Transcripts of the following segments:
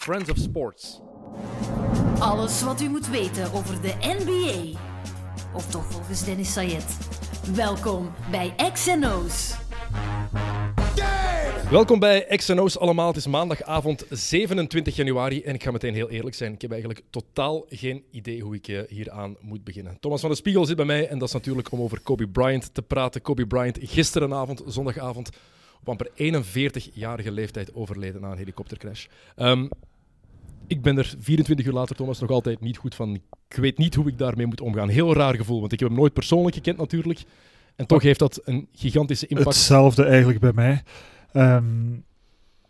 Friends of Sports. Alles wat u moet weten over de NBA. Of toch volgens Dennis Sayed. Welkom bij XNO's. Welkom bij XNO's allemaal. Het is maandagavond 27 januari en ik ga meteen heel eerlijk zijn. Ik heb eigenlijk totaal geen idee hoe ik eh, hier aan moet beginnen. Thomas van de Spiegel zit bij mij en dat is natuurlijk om over Kobe Bryant te praten. Kobe Bryant gisterenavond, zondagavond, op amper 41-jarige leeftijd overleden na een helikoptercrash. Ehm, ik ben er 24 uur later, Thomas, nog altijd niet goed van. Ik weet niet hoe ik daarmee moet omgaan. Heel raar gevoel, want ik heb hem nooit persoonlijk gekend natuurlijk. En toch heeft dat een gigantische impact. Hetzelfde eigenlijk bij mij. Ehm,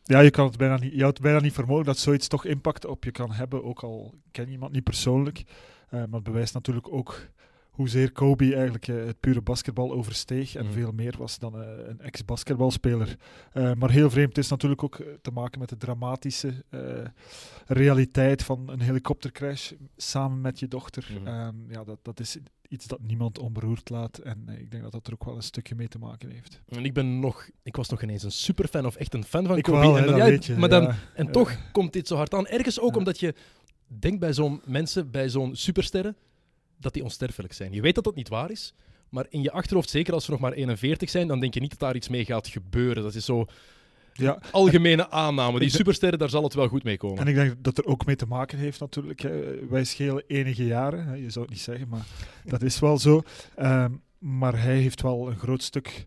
ja, je, kan het bijna niet, je bijna niet voor mogelijk dat zoiets toch impact op je kan hebben, ook al ken je iemand niet persoonlijk. Uh, maar het bewijst natuurlijk ook hoezeer Kobe eigenlijk uh, het pure basketbal oversteeg en Mhm. veel meer was dan uh, een ex-basketbalspeler. Uh, maar heel vreemd is natuurlijk ook te maken met de dramatische realiteit van een helikoptercrash samen met je dochter. Mhm. Um, ja, dat, dat is iets dat niemand onberoerd laat en ik denk dat dat er ook wel een stukje mee te maken heeft. En ik ben nog, ik was nog ineens een superfan of echt een fan van ik Kobe. Wel, en, dan, ja, weet je, maar dan, ja. en toch komt dit zo hard aan. Ergens ook omdat je denkt bij zo'n mensen, bij zo'n supersterren, dat die onsterfelijk zijn. Je weet dat dat niet waar is, maar in je achterhoofd, zeker als ze nog maar 41 zijn, dan denk je niet dat daar iets mee gaat gebeuren. Dat is zo Ja, algemene aanname. Die supersterren, daar zal het wel goed mee komen. En ik denk dat er ook mee te maken heeft natuurlijk. Hè. Wij schelen enige jaren, je zou het niet zeggen, maar dat is wel zo. Ehm, maar hij heeft wel een groot stuk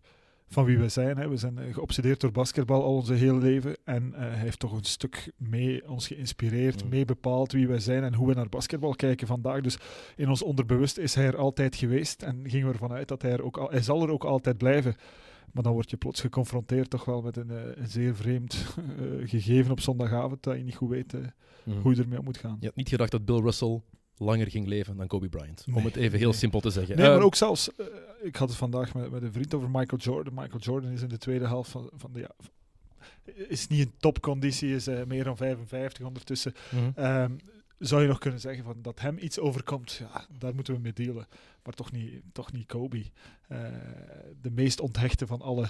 van wie we zijn. Hè. We zijn eh, geobsedeerd door basketbal al onze hele leven. En eh, hij heeft toch een stuk mee ons geïnspireerd, Mm. mee bepaald wie wij zijn en hoe we naar basketbal kijken vandaag. Dus in ons onderbewust is hij er altijd geweest en gingen we ervan uit dat hij er ook al, hij zal er ook altijd blijven. Maar dan word je plots geconfronteerd toch wel met een, eh, een zeer vreemd gegeven op zondagavond dat je niet goed weet Mhm. hoe je ermee om moet gaan. Je had niet gedacht dat Bill Russell langer ging leven dan Kobe Bryant. Om het even heel nee. simpel te zeggen. Nee, maar Ehm, ook zelfs, eh, ik had het vandaag met, met een vriend over Michael Jordan. Michael Jordan is in de tweede helft van, van de ja, is niet in topconditie, is eh, meer dan 55 ondertussen. mhm. Ehm, zou je nog kunnen zeggen van dat hem iets overkomt, ja, daar moeten we mee dealen. Maar toch niet, toch niet Kobe. Eh, de meest onthechte van alle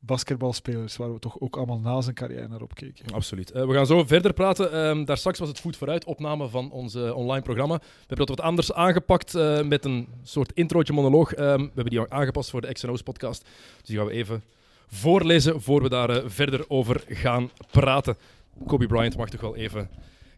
basketbalspelers, waar we toch ook allemaal na zijn carrière naar opkeken. Absoluut. Eh, we gaan zo verder praten. Ehm, daar straks was het Voet vooruit, opname van ons eh, online programma. We hebben dat wat anders aangepakt eh, met een soort introotje monoloog. Ehm, we hebben die aangepast voor de XNO's podcast. Dus die gaan we even voorlezen voor we daar verder over gaan praten. Kobe Bryant mag toch wel even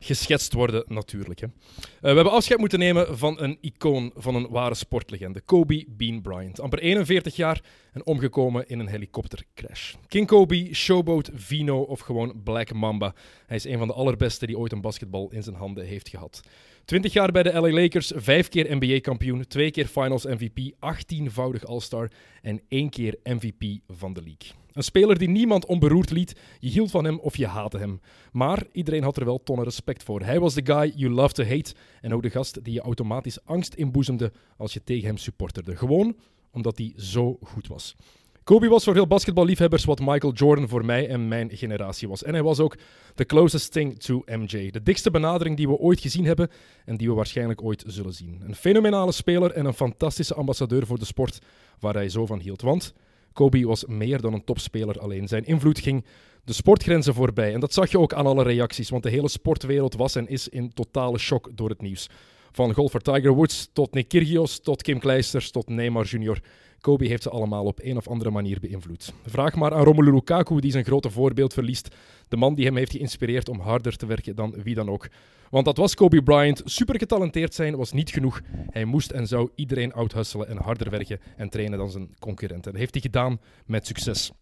geschetst worden, natuurlijk. Hè. Eh, we hebben afscheid moeten nemen van een icoon, van een ware sportlegende. Kobe Bean Bryant. Amper 41 jaar en omgekomen in een helikoptercrash. King Kobe, Showboat, Vino of gewoon Black Mamba. Hij is een van de allerbeste die ooit een basketbal in zijn handen heeft gehad. 20 jaar bij de LA Lakers, 5 keer NBA-kampioen, 2 keer Finals MVP, 18-voudig All-Star en 1 keer MVP van de league. Een speler die niemand onberoerd liet. Je hield van hem of je haatte hem. Maar iedereen had er wel tonnen respect voor. Hij was de guy you love to hate. En ook de gast die je automatisch angst inboezemde als je tegen hem supporterde. Gewoon omdat hij zo goed was. Kobe was voor veel basketballiefhebbers wat Michael Jordan voor mij en mijn generatie was. En hij was ook the closest thing to MJ. De dikste benadering die we ooit gezien hebben en die we waarschijnlijk ooit zullen zien. Een fenomenale speler en een fantastische ambassadeur voor de sport waar hij zo van hield. Want Kobe was meer dan een topspeler alleen. Zijn invloed ging de sportgrenzen voorbij. En dat zag je ook aan alle reacties, want de hele sportwereld was en is in totale shock door het nieuws. Van golfer Tiger Woods tot Nick Kyrgios, tot Kim Kleisters, tot Neymar Jr. Kobe heeft ze allemaal op een of andere manier beïnvloed. Vraag maar aan Romelu Lukaku, die zijn grote voorbeeld verliest. De man die hem heeft geïnspireerd om harder te werken dan wie dan ook. Want dat was Kobe Bryant. Super getalenteerd zijn was niet genoeg. Hij moest en zou iedereen outhusselen en harder werken en trainen dan zijn concurrenten. Dat heeft hij gedaan met succes.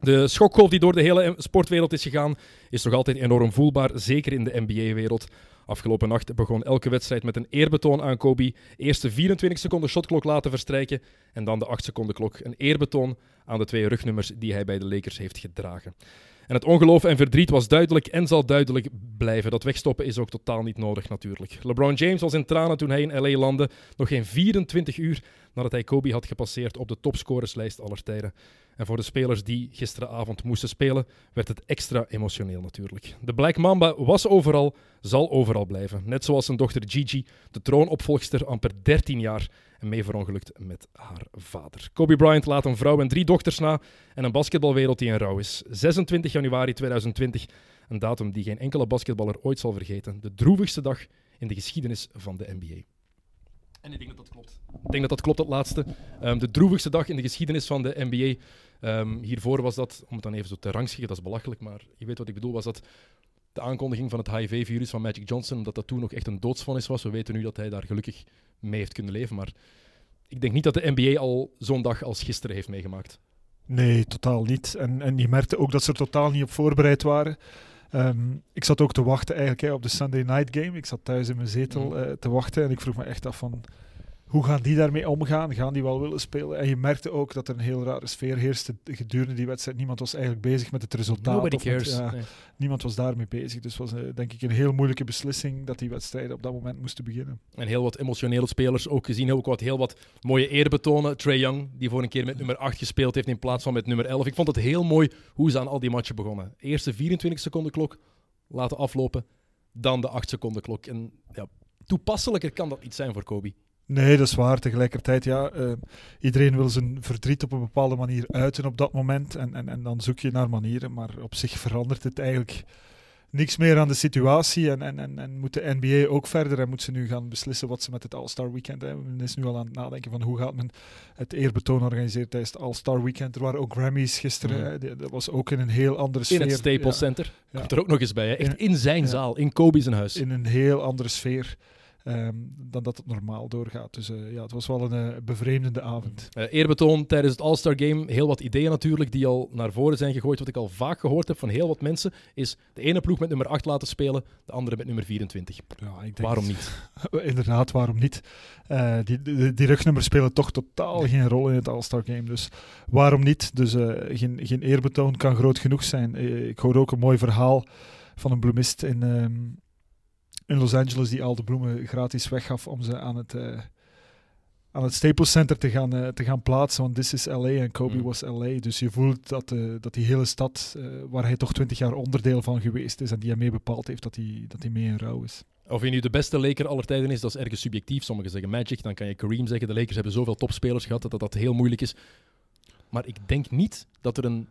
De schokgolf die door de hele sportwereld is gegaan, is nog altijd enorm voelbaar, zeker in de NBA-wereld. Afgelopen nacht begon elke wedstrijd met een eerbetoon aan Kobe. Eerst de 24 seconden shotklok laten verstrijken en dan de 8 seconden klok. Een eerbetoon aan de twee rugnummers die hij bij de Lakers heeft gedragen. En het ongeloof en verdriet was duidelijk en zal duidelijk blijven. Dat wegstoppen is ook totaal niet nodig natuurlijk. LeBron James was in tranen toen hij in LA landde, nog geen 24 uur nadat hij Kobe had gepasseerd op de topscorerslijst aller tijden. En voor de spelers die gisteravond moesten spelen, werd het extra emotioneel natuurlijk. De Black Mamba was overal, zal overal blijven. Net zoals zijn dochter Gigi, de troonopvolgster, amper 13 jaar en mee verongelukt met haar vader. Kobe Bryant laat een vrouw en drie dochters na en een basketbalwereld die in rouw is. 26 januari 2020, Een datum die geen enkele basketballer ooit zal vergeten. De droevigste dag in de geschiedenis van de NBA. En ik denk dat dat klopt. Ik denk dat dat klopt, dat laatste. Ehm, de droevigste dag in de geschiedenis van de NBA. Ehm, hiervoor was dat, om het dan even zo te rangschikken, dat is belachelijk, maar je weet wat ik bedoel, was dat de aankondiging van het HIV-virus van Magic Johnson, omdat dat toen nog echt een doodsvonnis was. We weten nu dat hij daar gelukkig mee heeft kunnen leven, maar ik denk niet dat de NBA al zo'n dag als gisteren heeft meegemaakt. Nee, totaal niet. En, en je merkte ook dat ze er totaal niet op voorbereid waren. Ehm, ik zat ook te wachten eigenlijk hè, op de Sunday Night Game. Ik zat thuis in mijn zetel Mhm. eh, te wachten en ik vroeg me echt af van hoe gaan die daarmee omgaan? Gaan die wel willen spelen? En je merkte ook dat er een heel rare sfeer heerste gedurende die wedstrijd. Niemand was eigenlijk bezig met het resultaat. Nobody of met- cares. ja, Nee. niemand was daarmee bezig. Dus het was eh, denk ik een heel moeilijke beslissing dat die wedstrijden op dat moment moesten beginnen. En heel wat emotionele spelers ook gezien. Ook wat, heel wat mooie eerbetonen. Trey Young, die voor een keer met nummer 8 gespeeld heeft in plaats van met nummer 11. Ik vond het heel mooi hoe ze aan al die matchen begonnen. Eerste 24 seconden klok laten aflopen, dan de 8 seconden klok. En ja, toepasselijker kan dat niet zijn voor Kobe. Nee, dat is waar. Tegelijkertijd, ja, eh, iedereen wil zijn verdriet op een bepaalde manier uiten op dat moment. En, en, en dan zoek je naar manieren. Maar op zich verandert het eigenlijk niks meer aan de situatie. En, en, en, en moet de NBA ook verder en moet ze nu gaan beslissen wat ze met het All-Star Weekend hebben. Men is nu al aan het nadenken van hoe gaat men het eerbetoon organiseren tijdens het All-Star Weekend. Er waren ook Grammys gisteren. Hè. Dat was ook in een heel andere In sfeer. het Staples Center. Ja. Komt er ook nog eens bij. Hè? Echt In- in zijn ja. zaal, in Kobe zijn huis. in een heel andere sfeer. Ehm, dan dat het normaal doorgaat. Dus eh, ja, het was wel een eh, bevreemdende avond. Eh, eerbetoon tijdens het All-Star Game. Heel wat ideeën natuurlijk die al naar voren zijn gegooid. Wat ik al vaak gehoord heb van heel wat mensen is de ene ploeg met nummer 8 laten spelen, de andere met nummer 24. Ja, ik denk Waarom niet? Inderdaad, waarom niet? Die, die, die rugnummers spelen toch totaal geen rol in het All-Star Game. Dus waarom niet? Dus geen, geen eerbetoon kan groot genoeg zijn. Ik hoorde ook een mooi verhaal van een bloemist in, ehm, in Los Angeles die al de bloemen gratis weggaf om ze aan het, eh, aan het Staples Center te gaan, eh, te gaan plaatsen. Want this is LA en Kobe Mm. was LA. Dus je voelt dat, eh, dat die hele stad, waar hij toch twintig jaar onderdeel van geweest is en die hij mee bepaald heeft, dat hij, dat mee in rouw is. Of hij nu de beste Laker aller tijden is, dat is ergens subjectief. Sommigen zeggen Magic, dan kan je Kareem zeggen. De Lakers hebben zoveel topspelers gehad dat dat, dat heel moeilijk is. Maar ik denk niet dat er een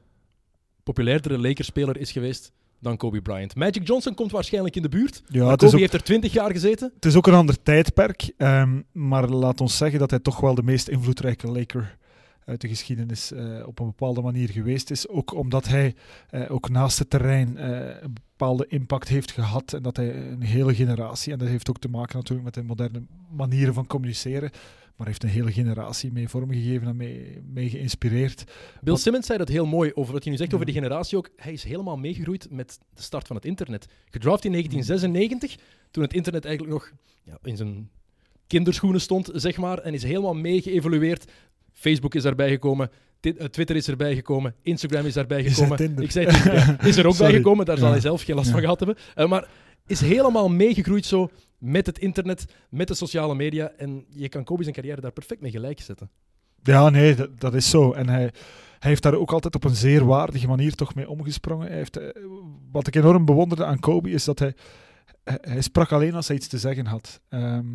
populairdere Lakers-speler is geweest dan Kobe Bryant. Magic Johnson komt waarschijnlijk in de buurt. Ja, maar Kobe ook- heeft er 20 jaar gezeten. Het is ook een ander tijdperk, ehm, maar laat ons zeggen dat hij toch wel de meest invloedrijke Laker uit de geschiedenis eh, op een bepaalde manier geweest is. Ook omdat hij eh, ook naast het terrein eh, een bepaalde impact heeft gehad en dat hij een hele generatie, en dat heeft ook te maken natuurlijk met de moderne manieren van communiceren, maar heeft een hele generatie mee vormgegeven en mee, mee geïnspireerd. Bill Want- Simmons zei dat heel mooi over wat hij nu zegt over die generatie ook. Hij is helemaal meegegroeid met de start van het internet. Gedraft in 1996, toen het internet eigenlijk nog ja, in zijn kinderschoenen stond, zeg maar, en is helemaal mee geëvolueerd. Facebook is daarbij gekomen, eh, Twitter is erbij gekomen, Instagram is daarbij Je zei gekomen. Ik zei Tinder. Is er ook bij gekomen, daar zal hij zelf geen last van gehad hebben. Eh, maar is helemaal meegegroeid zo met het internet, met de sociale media. En je kan Kobe zijn carrière daar perfect mee gelijk zetten. Ja, nee, dat, dat is zo. En hij, heeft daar ook altijd op een zeer waardige manier toch mee omgesprongen. Hij heeft, eh, wat ik enorm bewonderde aan Kobe is dat hij, hij, hij sprak alleen als hij iets te zeggen had. Ehm,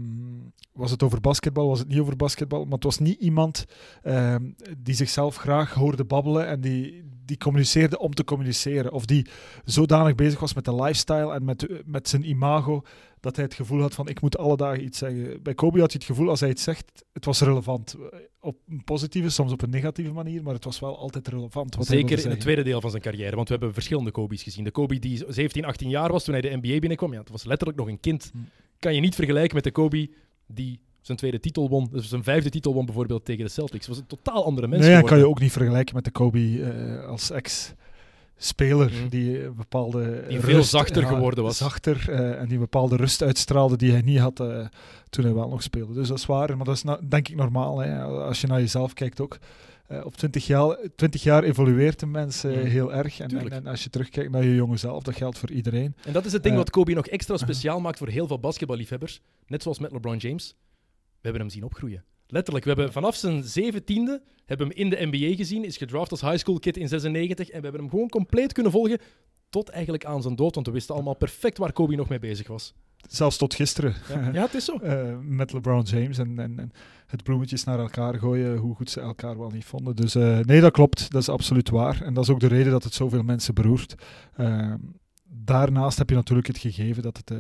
was het over basketbal, was het niet over basketbal, maar het was niet iemand ehm, die zichzelf graag hoorde babbelen en die, die communiceerde om te communiceren. Of die zodanig bezig was met de lifestyle en met, met zijn imago, dat hij het gevoel had van ik moet alle dagen iets zeggen. Bij Kobe had hij het gevoel als hij iets zegt, het was relevant. Op een positieve, soms op een negatieve manier, maar het was wel altijd relevant. Wat Zeker in het tweede deel van zijn carrière, want we hebben verschillende Kobe's gezien. De Kobe die 17, 18 jaar was toen hij de NBA binnenkwam, ja, het was letterlijk nog een kind. Hm. Kan je niet vergelijken met de Kobe die zijn tweede titel won, dus zijn vijfde titel won bijvoorbeeld tegen de Celtics. Het was een totaal andere mens Nee, dat kan je ook niet vergelijken met de Kobe eh, als ex-speler, Mhm. die een bepaalde Die veel zachter geworden was. Zachter eh, en die een bepaalde rust uitstraalde die hij niet had eh, toen hij wel nog speelde. Dus dat is waar, maar dat is na- denk ik normaal. Hè. Als je naar jezelf kijkt ook. Eh, op 20 jaar, 20 jaar evolueert een mens eh, Mhm. heel erg. En, en, en als je terugkijkt naar je jonge zelf, dat geldt voor iedereen. En dat is het ding Eh, wat Kobe nog extra speciaal maakt voor heel veel basketballiefhebbers. Net zoals met LeBron James. We hebben hem zien opgroeien. Letterlijk, we hebben vanaf zijn zeventiende hebben hem in de NBA gezien, is gedraft als high school kid in 96 en we hebben hem gewoon compleet kunnen volgen tot eigenlijk aan zijn dood, want we wisten allemaal perfect waar Kobe nog mee bezig was. Zelfs tot gisteren. Ja, ja het is zo. Eh, met LeBron James en, en, en het bloemetjes naar elkaar gooien, hoe goed ze elkaar wel niet vonden. Dus eh, nee, dat klopt, dat is absoluut waar. En dat is ook de reden dat het zoveel mensen beroert. Eh, daarnaast heb je natuurlijk het gegeven dat het uh,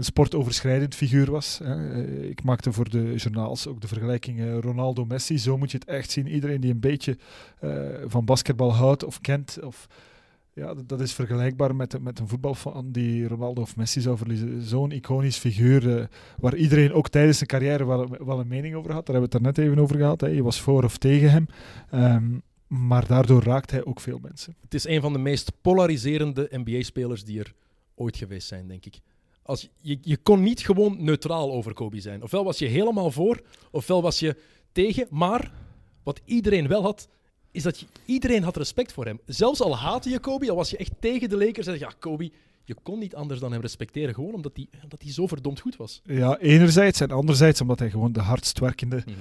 een sportoverschrijdend figuur was. Hè. Uh, ik maakte voor de journaals ook de vergelijking Ronaldo-Messi. Zo moet je het echt zien. Iedereen die een beetje van basketbal houdt of kent, of, ja, dat is vergelijkbaar met, met een voetbalfan die Ronaldo of Messi zou verliezen. Zo'n iconisch figuur waar iedereen ook tijdens zijn carrière wel, wel, een mening over had. Daar hebben we het er net even over gehad. Hè. Je was voor of tegen hem. Um, maar daardoor raakt hij ook veel mensen. Het is een van de meest polariserende NBA-spelers die er ooit geweest zijn, denk ik. Als je, je kon niet gewoon neutraal over Kobe zijn. Ofwel was je helemaal voor, ofwel was je tegen. Maar wat iedereen wel had, is dat je, iedereen had respect voor hem. Zelfs al haatte je Kobe, al was je echt tegen de Lakers, je, ja, Kobe, je kon niet anders dan hem respecteren, gewoon omdat hij, omdat hij zo verdomd goed was. Ja, enerzijds en anderzijds omdat hij gewoon de hardst werkende... Mhm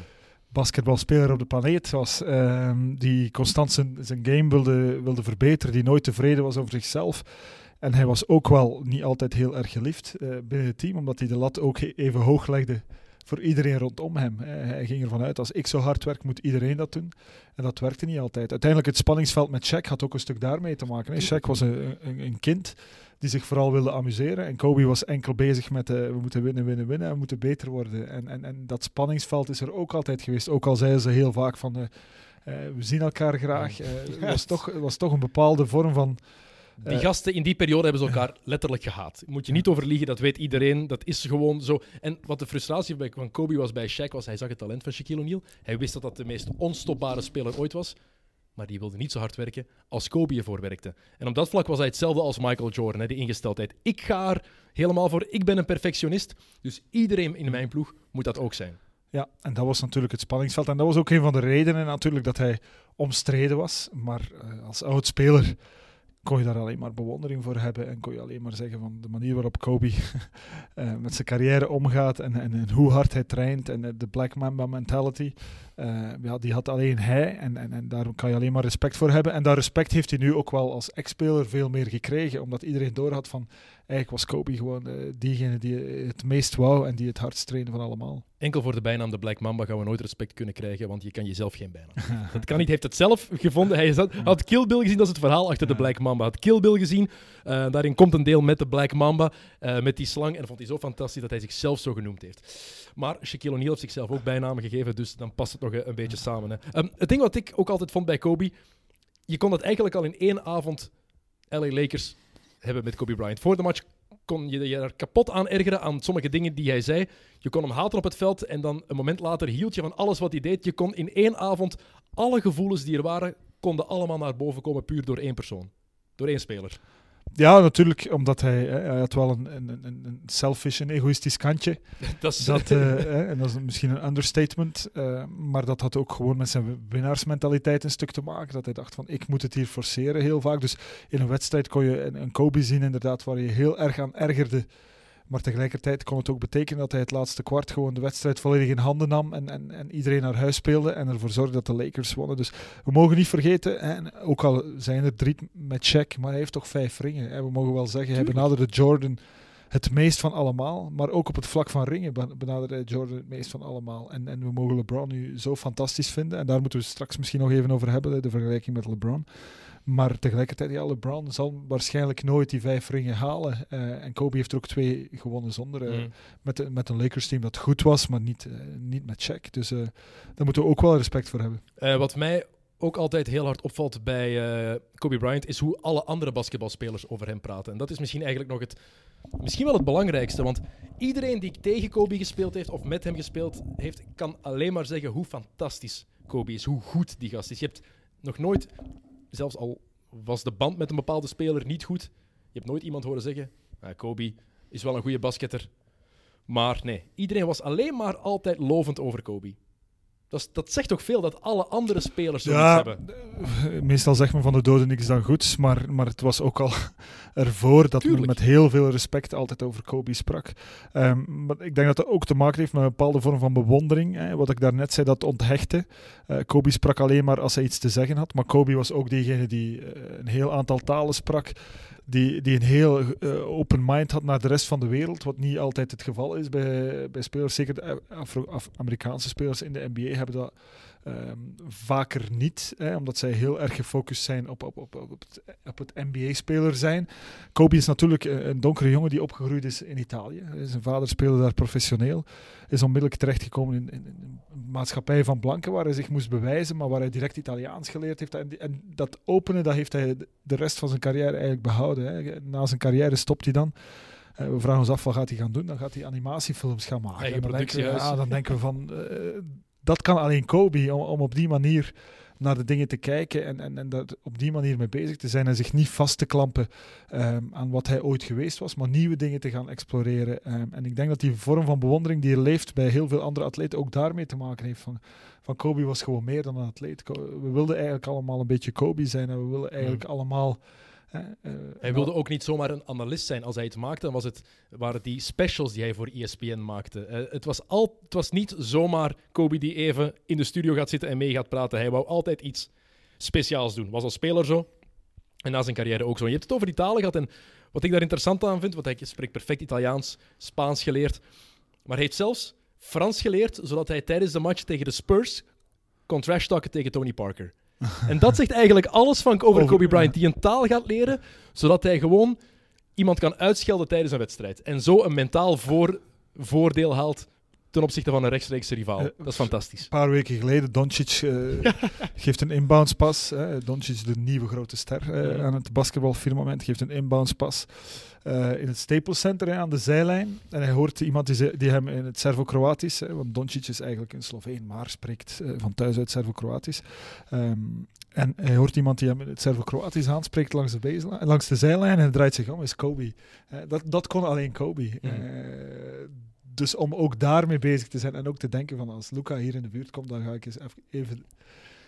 basketbalspeler op de planeet was. Ehm, die constant zijn, zijn game wilde, wilde verbeteren, die nooit tevreden was over zichzelf. En hij was ook wel niet altijd heel erg geliefd uh, binnen het team, omdat hij de lat ook even hoog legde voor iedereen rondom hem. Uh, hij ging ervan uit, als ik zo hard werk, moet iedereen dat doen. En dat werkte niet altijd. Uiteindelijk, het spanningsveld met Shaq had ook een stuk daarmee te maken. Hè. Shaq was een, een, een kind die zich vooral wilde amuseren. En Kobe was enkel bezig met uh, we moeten winnen, winnen, winnen. We moeten beter worden. En, en, en dat spanningsveld is er ook altijd geweest. Ook al zeiden ze heel vaak van uh, we zien elkaar graag. het was, toch, was toch een bepaalde vorm van... Die gasten in die periode hebben ze elkaar letterlijk gehaat. Moet je niet overliegen, dat weet iedereen. Dat is gewoon zo. En wat de frustratie van Kobe was bij Shaq, was hij zag het talent van Shaquille O'Neal. Hij wist dat dat de meest onstopbare speler ooit was maar die wilde niet zo hard werken als Kobe ervoor werkte. En op dat vlak was hij hetzelfde als Michael Jordan, hè, die ingesteldheid. Ik ga er helemaal voor, ik ben een perfectionist, dus iedereen in mijn ploeg moet dat ook zijn. Ja, en dat was natuurlijk het spanningsveld. En dat was ook een van de redenen natuurlijk dat hij omstreden was. Maar uh, als oud speler kon je daar alleen maar bewondering voor hebben en kon je alleen maar zeggen van de manier waarop Kobe uh, met zijn carrière omgaat en, en, en, hoe hard hij traint en de Black Mamba mentality, uh, ja, die had alleen hij en, en, en daar kan je alleen maar respect voor hebben. En dat respect heeft hij nu ook wel als ex-speler veel meer gekregen, omdat iedereen door had van eigenlijk was Kobe gewoon uh, diegene die het meest wou en die het hardst trainde van allemaal. Enkel voor de bijnaam de Black Mamba gaan we nooit respect kunnen krijgen, want je kan jezelf geen bijnaam. dat kan niet, hij heeft het zelf gevonden. Hij had, had Kill Bill gezien, dat is het verhaal achter de Black Mamba. Had Kill Bill gezien, uh, daarin komt een deel met de Black Mamba, uh, met die slang, en dat vond hij zo fantastisch dat hij zichzelf zo genoemd heeft. Maar Shaquille O'Neal heeft zichzelf ook bijnamen gegeven, dus dan past het nog een, een beetje samen. Hè. Um, het ding wat ik ook altijd vond bij Kobe, je kon dat eigenlijk al in één avond LA Lakers hebben met Kobe Bryant. Voor de match kon je je er kapot aan ergeren aan sommige dingen die hij zei. Je kon hem haten op het veld en dan een moment later hield je van alles wat hij deed. Je kon in één avond alle gevoelens die er waren, konden allemaal naar boven komen puur door één persoon. Door één speler. Ja, natuurlijk, omdat hij, hij had wel een, een, een selfish en egoïstisch kantje. dat is, dat, uh, en dat is misschien een understatement, uh, maar dat had ook gewoon met zijn winnaarsmentaliteit een stuk te maken. Dat hij dacht van, ik moet het hier forceren heel vaak. Dus in een wedstrijd kon je een, een Kobe zien inderdaad, waar je heel erg aan ergerde maar tegelijkertijd kon het ook betekenen dat hij het laatste kwart gewoon de wedstrijd volledig in handen nam en, en, en iedereen naar huis speelde en ervoor zorgde dat de Lakers wonnen. Dus we mogen niet vergeten, en ook al zijn er drie met check, maar hij heeft toch vijf ringen. En we mogen wel zeggen, hij benaderde Jordan het meest van allemaal. Maar ook op het vlak van ringen benaderde Jordan het meest van allemaal. En, en we mogen LeBron nu zo fantastisch vinden. En daar moeten we straks misschien nog even over hebben, de vergelijking met LeBron. Maar tegelijkertijd, ja, LeBron zal waarschijnlijk nooit die vijf ringen halen. Uh, en Kobe heeft er ook twee gewonnen zonder. Uh, mm. met, met een Lakers team dat goed was, maar niet, uh, niet met Shaq. Dus daar moeten we ook wel respect voor hebben. wat mij ook altijd heel hard opvalt bij Kobe Bryant, is hoe alle andere basketbalspelers over hem praten. En dat is misschien eigenlijk nog het, misschien wel het belangrijkste. Want iedereen die tegen Kobe gespeeld heeft of met hem gespeeld heeft, kan alleen maar zeggen hoe fantastisch Kobe is, hoe goed die gast is. Je hebt nog nooit zelfs al was de band met een bepaalde speler niet goed, je hebt nooit iemand horen zeggen: Kobe is wel een goede basketter. Maar nee, iedereen was alleen maar altijd lovend over Kobe. Dat, dat zegt toch veel dat alle andere spelers zo ja, hebben? Meestal zegt men van de doden niks dan goeds, maar, maar het was ook al ervoor dat men met heel veel respect altijd over Kobe sprak. Um, maar ik denk dat dat ook te maken heeft met een bepaalde vorm van bewondering. Hè. Wat ik daarnet zei, dat onthechte. Uh, Kobe sprak alleen maar als hij iets te zeggen had, maar Kobe was ook diegene die uh, een heel aantal talen sprak die, die een heel uh, open mind had naar de rest van de wereld, wat niet altijd het geval is bij, bij spelers. Zeker de Afro Amerikaanse spelers in de NBA hebben dat ehm, vaker niet, hè, omdat zij heel erg gefocust zijn op, op, op, op het, op het NBA-speler zijn. Kobe is natuurlijk een donkere jongen die opgegroeid is in Italië. Zijn vader speelde daar professioneel. Is onmiddellijk terechtgekomen in, in, in een maatschappij van blanken waar hij zich moest bewijzen, maar waar hij direct Italiaans geleerd heeft. En, en dat openen, dat heeft hij de rest van zijn carrière eigenlijk behouden. Hè. Na zijn carrière stopt hij dan. Uh, we vragen ons af wat gaat hij gaan doen. Dan gaat hij animatiefilms gaan maken. Dan, denken we, ja, dan denken we van, uh, dat kan alleen Kobe om, om op die manier naar de dingen te kijken en, en, en daar op die manier mee bezig te zijn en zich niet vast te klampen um, aan wat hij ooit geweest was, maar nieuwe dingen te gaan exploreren. Um, en ik denk dat die vorm van bewondering die er leeft bij heel veel andere atleten ook daarmee te maken heeft. Van, van Kobe was gewoon meer dan een atleet. We wilden eigenlijk allemaal een beetje Kobe zijn en we willen eigenlijk allemaal hij wilde ook niet zomaar een analist zijn. Als hij het maakte, dan was het, waren die specials die hij voor ESPN maakte. Uh, het, was al, het was niet zomaar Kobe die even in de studio gaat zitten en mee gaat praten. Hij wou altijd iets speciaals doen. Was als speler zo. En na zijn carrière ook zo. En je hebt het over die talen gehad. En wat ik daar interessant aan vind, want hij spreekt perfect Italiaans, Spaans geleerd. Maar hij heeft zelfs Frans geleerd, zodat hij tijdens de match tegen de Spurs kon trash talken tegen Tony Parker. En dat zegt eigenlijk alles van over Kobe Bryant, die een taal gaat leren, zodat hij gewoon iemand kan uitschelden tijdens een wedstrijd. En zo een mentaal voor, voordeel haalt ten opzichte van een rechtstreekse rivaal. dat is fantastisch. Een paar weken geleden, Doncic uh, geeft een inboundspas. Uh, Doncic, de nieuwe grote ster uh, aan het basketbalfirmament, geeft een inboundspas in het Staples Center aan de zijlijn. En hij hoort iemand die, die hem in het Servo-Kroatisch, want Doncic is eigenlijk een Sloveen, maar spreekt van thuis uit Servo-Kroatisch. Um, en hij hoort iemand die hem in het Servo-Kroatisch aanspreekt langs de, langs de zijlijn en hij draait zich om, is Kobe. dat, dat kon alleen Kobe. Mm dus om ook daarmee bezig te zijn en ook te denken van als Luca hier in de buurt komt, dan ga ik eens even...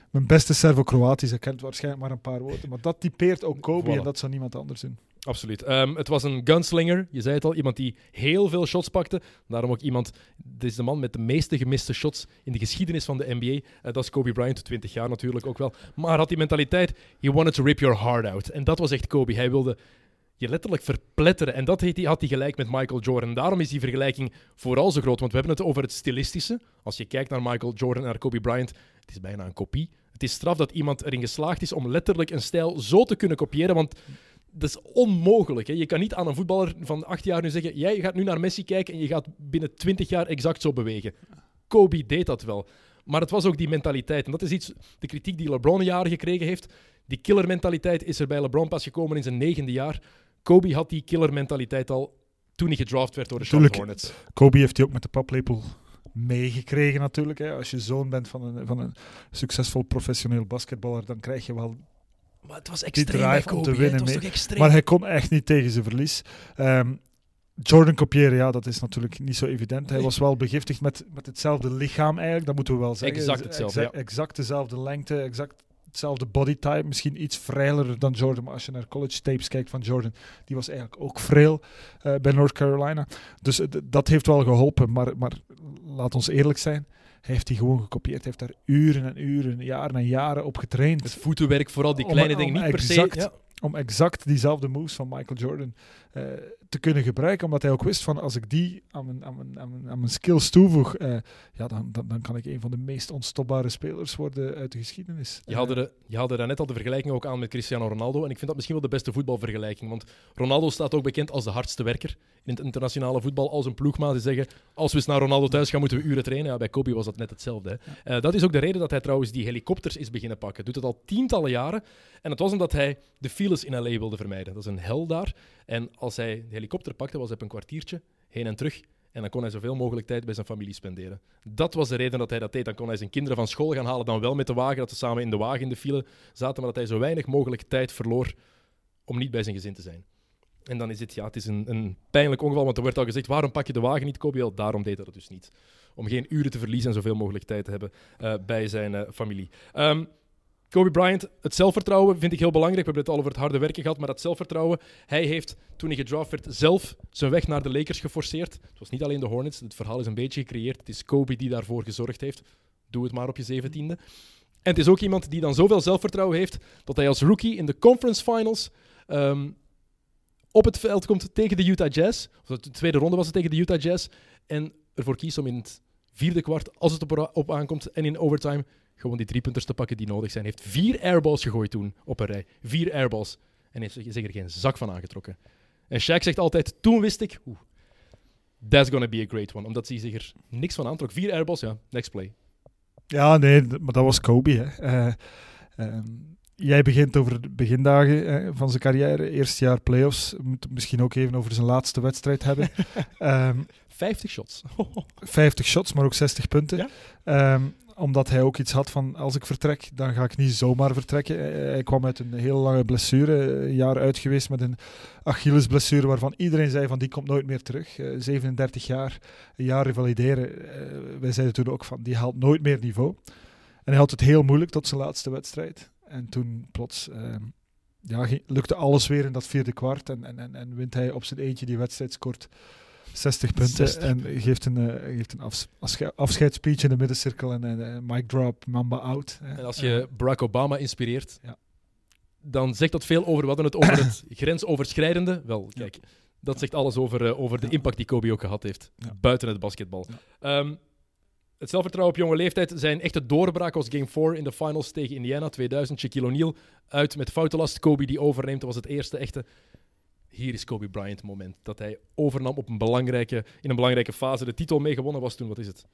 Mijn beste Servo-Kroatisch, hij kent waarschijnlijk maar een paar woorden, maar dat typeert ook Kobe en dat zou niemand anders doen. Absoluut. Um, het was een gunslinger, je zei het al, iemand die heel veel shots pakte. Daarom ook iemand, dit is de man met de meeste gemiste shots in de geschiedenis van de NBA. Uh, dat is Kobe Bryant, 20 jaar natuurlijk ook wel. Maar had die mentaliteit, he wanted to rip your heart out. En dat was echt Kobe. Hij wilde je letterlijk verpletteren. En dat had hij gelijk met Michael Jordan. Daarom is die vergelijking vooral zo groot. Want we hebben het over het stilistische. Als je kijkt naar Michael Jordan en naar Kobe Bryant, het is bijna een kopie. Het is straf dat iemand erin geslaagd is om letterlijk een stijl zo te kunnen kopiëren. Want dat is onmogelijk. Hè? Je kan niet aan een voetballer van acht jaar nu zeggen: jij gaat nu naar Messi kijken en je gaat binnen twintig jaar exact zo bewegen. Kobe deed dat wel. Maar het was ook die mentaliteit. En dat is iets, de kritiek die LeBron jaar gekregen heeft. Die killermentaliteit is er bij LeBron pas gekomen in zijn negende jaar. Kobe had die killer-mentaliteit al toen hij gedraft werd door de Charlotte Hornets. Kobe heeft hij ook met de paplepel meegekregen natuurlijk. Hè. Als je zoon bent van een, van een succesvol professioneel basketballer, dan krijg je wel maar het was extreem Kobe, om te winnen. Mee. Maar hij kon echt niet tegen zijn verlies. Um, Jordan kopiëren, ja, dat is natuurlijk niet zo evident. Hij was wel begiftigd met, met hetzelfde lichaam eigenlijk, dat moeten we wel zeggen. Exact hetzelfde, exact, exact dezelfde lengte, exact hetzelfde bodytype, misschien iets vrijler dan Jordan. Maar als je naar college tapes kijkt van Jordan, die was eigenlijk ook frail uh, bij North Carolina. Dus uh, dat heeft wel geholpen. Maar, maar laat ons eerlijk zijn. Hij heeft die gewoon gekopieerd. Hij heeft daar uren en uren, jaren en jaren op getraind. Het voetenwerk, vooral die kleine om, dingen, niet exact, per se. Ja. Om exact diezelfde moves van Michael Jordan uh, te kunnen gebruiken. Omdat hij ook wist van als ik die aan mijn, aan mijn, aan mijn, aan mijn skills toevoeg, uh, ja, dan, dan, dan kan ik een van de meest onstopbare spelers worden uit de geschiedenis. Je haalde, de, je haalde net al de vergelijking ook aan met Cristiano Ronaldo. En ik vind dat misschien wel de beste voetbalvergelijking. Want Ronaldo staat ook bekend als de hardste werker in het internationale voetbal. Als een ploegmaat die zeggen, als we eens naar Ronaldo thuis gaan, moeten we uren trainen. Ja, bij Kobe was dat net hetzelfde. Hè. Uh, dat is ook de reden dat hij trouwens die helikopters is beginnen pakken. Doet het al tientallen jaren. En het was omdat hij de files in LA wilde vermijden. Dat is een hel daar. En als hij de helikopter pakte, was hij op een kwartiertje heen en terug. En dan kon hij zoveel mogelijk tijd bij zijn familie spenderen. Dat was de reden dat hij dat deed. Dan kon hij zijn kinderen van school gaan halen, dan wel met de wagen, dat ze samen in de wagen in de file zaten, maar dat hij zo weinig mogelijk tijd verloor om niet bij zijn gezin te zijn. En dan is het, ja, het is een, een pijnlijk ongeval, want er werd al gezegd, waarom pak je de wagen niet, Kobe? Daarom deed hij dat dus niet. Om geen uren te verliezen en zoveel mogelijk tijd te hebben uh, bij zijn uh, familie. Um, Kobe Bryant, het zelfvertrouwen vind ik heel belangrijk. We hebben het al over het harde werken gehad, maar dat zelfvertrouwen. Hij heeft, toen hij gedraft werd, zelf zijn weg naar de Lakers geforceerd. Het was niet alleen de Hornets, het verhaal is een beetje gecreëerd. Het is Kobe die daarvoor gezorgd heeft. Doe het maar op je zeventiende. En het is ook iemand die dan zoveel zelfvertrouwen heeft dat hij als rookie in de conference finals um, op het veld komt tegen de Utah Jazz. Of de tweede ronde was het tegen de Utah Jazz. En ervoor kiest om in het vierde kwart, als het op aankomt en in overtime, gewoon die driepunters te pakken die nodig zijn. Hij heeft vier airballs gegooid toen op een rij. Vier airballs. En heeft zich er geen zak van aangetrokken. En Shaq zegt altijd, toen wist ik, oeh, that's gonna be a great one. Omdat hij zich er niks van aantrok. Vier airballs, ja, next play. Ja, nee, maar dat was Kobe. Hè. Eh, ehm, jij begint over de begindagen hè, van zijn carrière. Eerste jaar playoffs. We moeten het misschien ook even over zijn laatste wedstrijd hebben. Ehm 50 shots. 50 shots, maar ook 60 punten. Ja. Ehm, omdat hij ook iets had van, als ik vertrek, dan ga ik niet zomaar vertrekken. Eh, Hij kwam uit een heel lange blessure, een jaar uit geweest met een Achillesblessure waarvan iedereen zei van die komt nooit meer terug. Eh, 37 jaar, een jaar revalideren. Eh, wij zeiden toen ook van die haalt nooit meer niveau. En hij had het heel moeilijk tot zijn laatste wedstrijd. En toen plots ehm, ja, lukte alles weer in dat vierde kwart. En, en, en, en wint hij op zijn eentje die wedstrijd, scoort 60 punten. 60 en geeft een, eh, geeft een afs- afsche- afscheidsspeech in de middencirkel. En een eh, mic drop, Mamba out. hè. En als je Barack Obama inspireert, Ja. dan zegt dat veel over, we hadden het over het grensoverschrijdende. Wel, kijk, dat zegt alles over, eh, over de Ja. impact die Kobe ook gehad heeft, Ja. buiten het basketbal. Ehm, het zelfvertrouwen op jonge leeftijd, zijn echte doorbraak was Game 4 in de finals tegen Indiana 2000. Shaquille O'Neal uit met foutenlast, Kobe die overneemt, dat was het eerste echte... Hier is Kobe Bryant moment. Dat hij overnam op een belangrijke, in een belangrijke fase. De titel meegewonnen was toen, wat is het?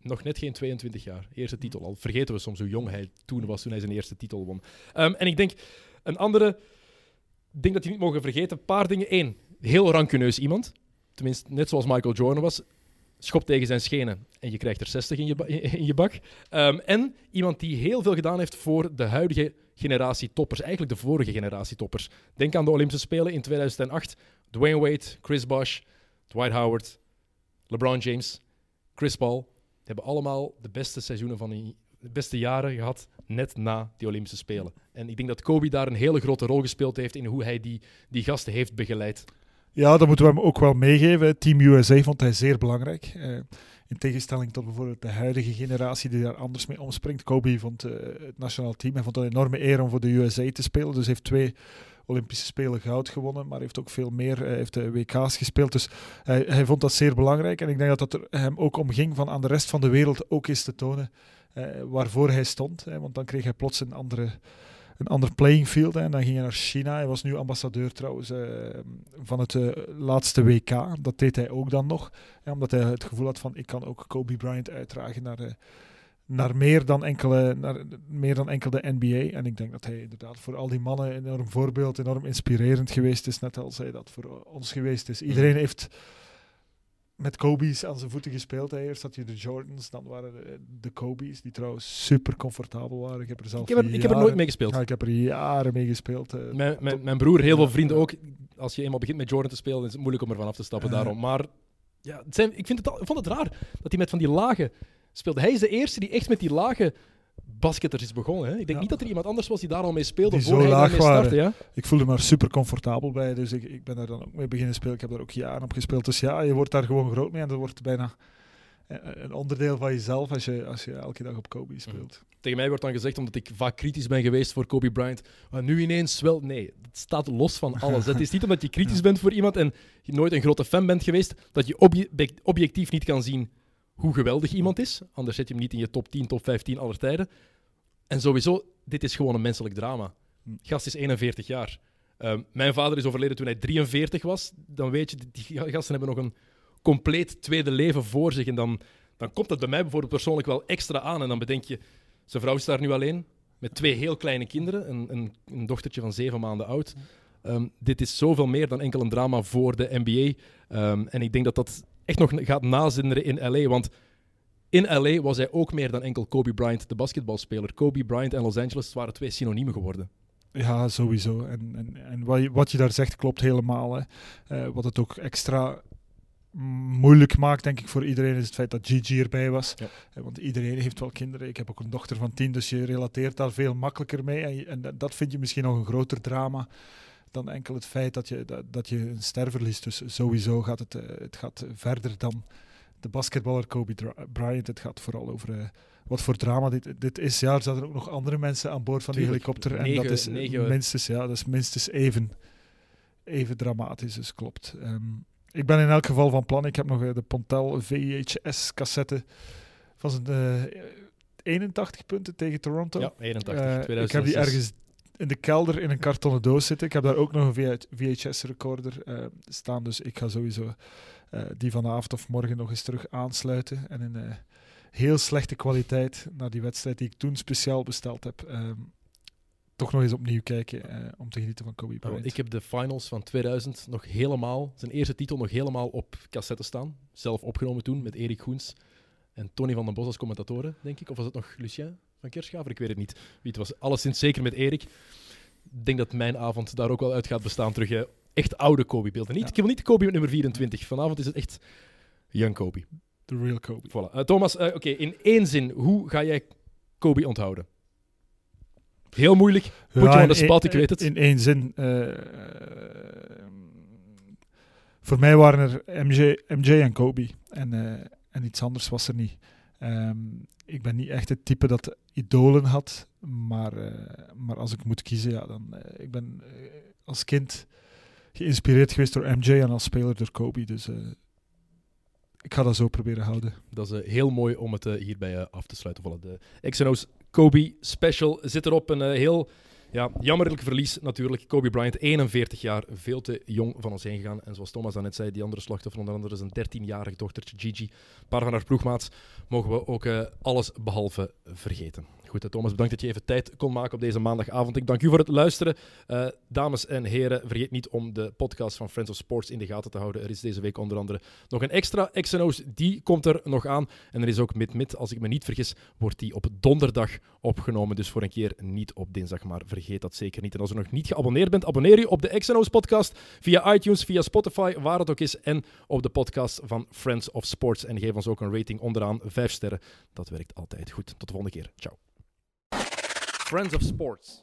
Nog net geen 22 jaar. Eerste titel al. Vergeten we soms hoe jong hij toen was toen hij zijn eerste titel won. Ehm, en ik denk, een andere ding dat je niet mogen vergeten. Een paar dingen. Eén, heel rancuneus iemand. Tenminste, net zoals Michael Jordan was. Schop tegen zijn schenen en je krijgt er 60 in je, in je bak. Ehm, en iemand die heel veel gedaan heeft voor de huidige generatie toppers. Eigenlijk de vorige generatie toppers. Denk aan de Olympische Spelen in 2008. Dwayne Wade, Chris Bosh, Dwight Howard, LeBron James, Chris Paul. Die hebben allemaal de beste seizoenen van de beste jaren gehad net na die Olympische Spelen. En ik denk dat Kobe daar een hele grote rol gespeeld heeft in hoe hij die, die gasten heeft begeleid. Ja, dat moeten we hem ook wel meegeven. Team USA vond hij zeer belangrijk. Eh, in tegenstelling tot bijvoorbeeld de huidige generatie die daar anders mee omspringt. Kobe vond eh, het nationaal team en vond het een enorme eer om voor de USA te spelen. Dus heeft twee Olympische Spelen goud gewonnen, maar heeft ook veel meer. Hij heeft de WK's gespeeld. Dus hij, hij vond dat zeer belangrijk. En ik denk dat het er hem ook om ging van aan de rest van de wereld ook eens te tonen eh, waarvoor hij stond. Want dan kreeg hij plots een andere een ander playing field. Hè. En dan ging hij naar China. Hij was nu ambassadeur trouwens eh, van het eh, laatste WK. Dat deed hij ook dan nog. Hè, omdat hij het gevoel had van ik kan ook Kobe Bryant uitdragen naar, eh, naar, meer, dan enkele, naar meer dan enkel de NBA. En ik denk dat hij inderdaad voor al die mannen een enorm voorbeeld, enorm inspirerend geweest is. Net als hij dat voor ons geweest is. Iedereen heeft met Kobe's aan zijn voeten gespeeld. Hè. Eerst had je de Jordans, dan waren de, de Kobe's, die trouwens super comfortabel waren. Ik heb er zelf Ik heb er, ik heb er nooit mee gespeeld. ja, ik heb er jaren mee gespeeld. eh, Mijn, mijn, broer, heel veel vrienden ja. ook. Als je eenmaal begint met Jordan te spelen, is het moeilijk om ervan af te stappen Ja. daarom. Maar ja, het zijn, ik, vind het al, ik vond het raar dat hij met van die lage speelde. Hij is de eerste die echt met die lage basketters is begonnen. Hè? Ik denk Ja. niet dat er iemand anders was die daar al mee speelde Die voor zo laag startte. Ja? Ik voelde me er super comfortabel bij, dus ik, ik ben daar dan ook mee beginnen spelen. Ik heb daar ook jaren op gespeeld. Dus ja, je wordt daar gewoon groot mee en dat wordt bijna eh, een onderdeel van jezelf als je, als je elke dag op Kobe speelt. Tegen mij wordt dan gezegd, omdat ik vaak kritisch ben geweest voor Kobe Bryant, "Ah, nu ineens wel. Nee, het staat los van alles. Het is niet omdat je kritisch bent voor iemand en je nooit een grote fan bent geweest, dat je obje- objectief niet kan zien hoe geweldig iemand is. Anders zet je hem niet in je top 10, top 15 aller tijden. En sowieso, dit is gewoon een menselijk drama. Hm. Gast is 41 jaar. Ehm, mijn vader is overleden toen hij 43 was. Dan weet je, die gasten hebben nog een compleet tweede leven voor zich. En dan, dan komt dat bij mij bijvoorbeeld persoonlijk wel extra aan. En dan bedenk je, zijn vrouw is daar nu alleen met twee heel kleine kinderen. Een, een, een dochtertje van zeven maanden oud. Ehm, dit is zoveel meer dan enkel een drama voor de NBA. Ehm, en ik denk dat dat echt nog gaat nazinderen in LA. Want in LA was hij ook meer dan enkel Kobe Bryant, de basketbalspeler. Kobe Bryant en Los Angeles waren twee synoniemen geworden. Ja, sowieso. En, en, en wat, je, wat je daar zegt klopt helemaal. Hè. Eh, wat het ook extra moeilijk maakt, denk ik, voor iedereen is het feit dat Gigi erbij was. Ja. Eh, want iedereen heeft wel kinderen. Ik heb ook een dochter van tien, dus je relateert daar veel makkelijker mee. En, en dat vind je misschien nog een groter drama dan enkel het feit dat je, dat, dat je een ster verliest. Dus sowieso gaat het, eh, het gaat verder dan de basketballer Kobe Bryant. Het gaat vooral over eh, wat voor drama dit, dit is. Ja, er zaten ook nog andere mensen aan boord van die helikopter. en Negen- dat is negen- minstens, ja, dat is minstens even, even dramatisch. Dus klopt. Ehm, ik ben in elk geval van plan. Ik heb nog eh, de Pontel VHS-cassette van zijn eh, 81 punten tegen Toronto. Ja, 81. Uh, ik heb die ergens in de kelder in een kartonnen doos zitten. Ik heb daar ook nog een VHS-recorder uh, staan, dus ik ga sowieso uh, die vanavond of morgen nog eens terug aansluiten. En in uh, heel slechte kwaliteit naar die wedstrijd die ik toen speciaal besteld heb. Um, toch nog eens opnieuw kijken uh, om te genieten van Kobe Bryant. ik heb de finals van 2000 nog helemaal, zijn eerste titel nog helemaal op cassette staan. Zelf opgenomen toen met Erik Goens en Tony van den Bos als commentatoren, denk ik. Of was het nog Lucien van Kerschaver? Ik weet het niet. Wie het was. Alleszins zeker met Erik. Ik denk dat mijn avond daar ook wel uit gaat bestaan terug echt oude Kobe-beelden. Niet, ja. Ik wil niet de Kobe met nummer 24. Vanavond is het echt young Kobe. The real Kobe. Voilà. Uh, Thomas, uh, oké, in één zin, hoe ga jij Kobe onthouden? Heel moeilijk. Put ja, je aan de spot, ik weet het. In één zin. Uh, voor mij waren er MJ, MJ en Kobe. En, en iets anders was er niet. Um, ik ben niet echt het type dat idolen had. Maar, maar als ik moet kiezen, ja, dan... ik ben als kind geïnspireerd geweest door MJ en als speler door Kobe. Dus ik ga dat zo proberen houden. Dat is heel mooi om het hierbij af te sluiten. Voilà, de XNO's Kobe special zit erop. Een heel ja, jammerlijk verlies natuurlijk. Kobe Bryant, 41 jaar, veel te jong van ons heen gegaan. En zoals Thomas net zei, die andere slachtoffer, onder andere is een 13-jarig dochtertje Gigi. Een paar van haar ploegmaats mogen we ook alles behalve vergeten. Goed, Thomas, bedankt dat je even tijd kon maken op deze maandagavond. Ik dank u voor het luisteren. Uh, dames en heren, vergeet niet om de podcast van Friends of Sports in de gaten te houden. Er is deze week onder andere nog een extra XNO's, die komt er nog aan. En er is ook Mid-Mid, als ik me niet vergis, wordt die op donderdag opgenomen. Dus voor een keer niet op dinsdag, maar vergeet dat zeker niet. En als je nog niet geabonneerd bent, abonneer je op de XNO's podcast via iTunes, via Spotify, waar het ook is. En op de podcast van Friends of Sports. En geef ons ook een rating onderaan, 5 sterren. Dat werkt altijd goed. Tot de volgende keer. Ciao. Friends of Sports.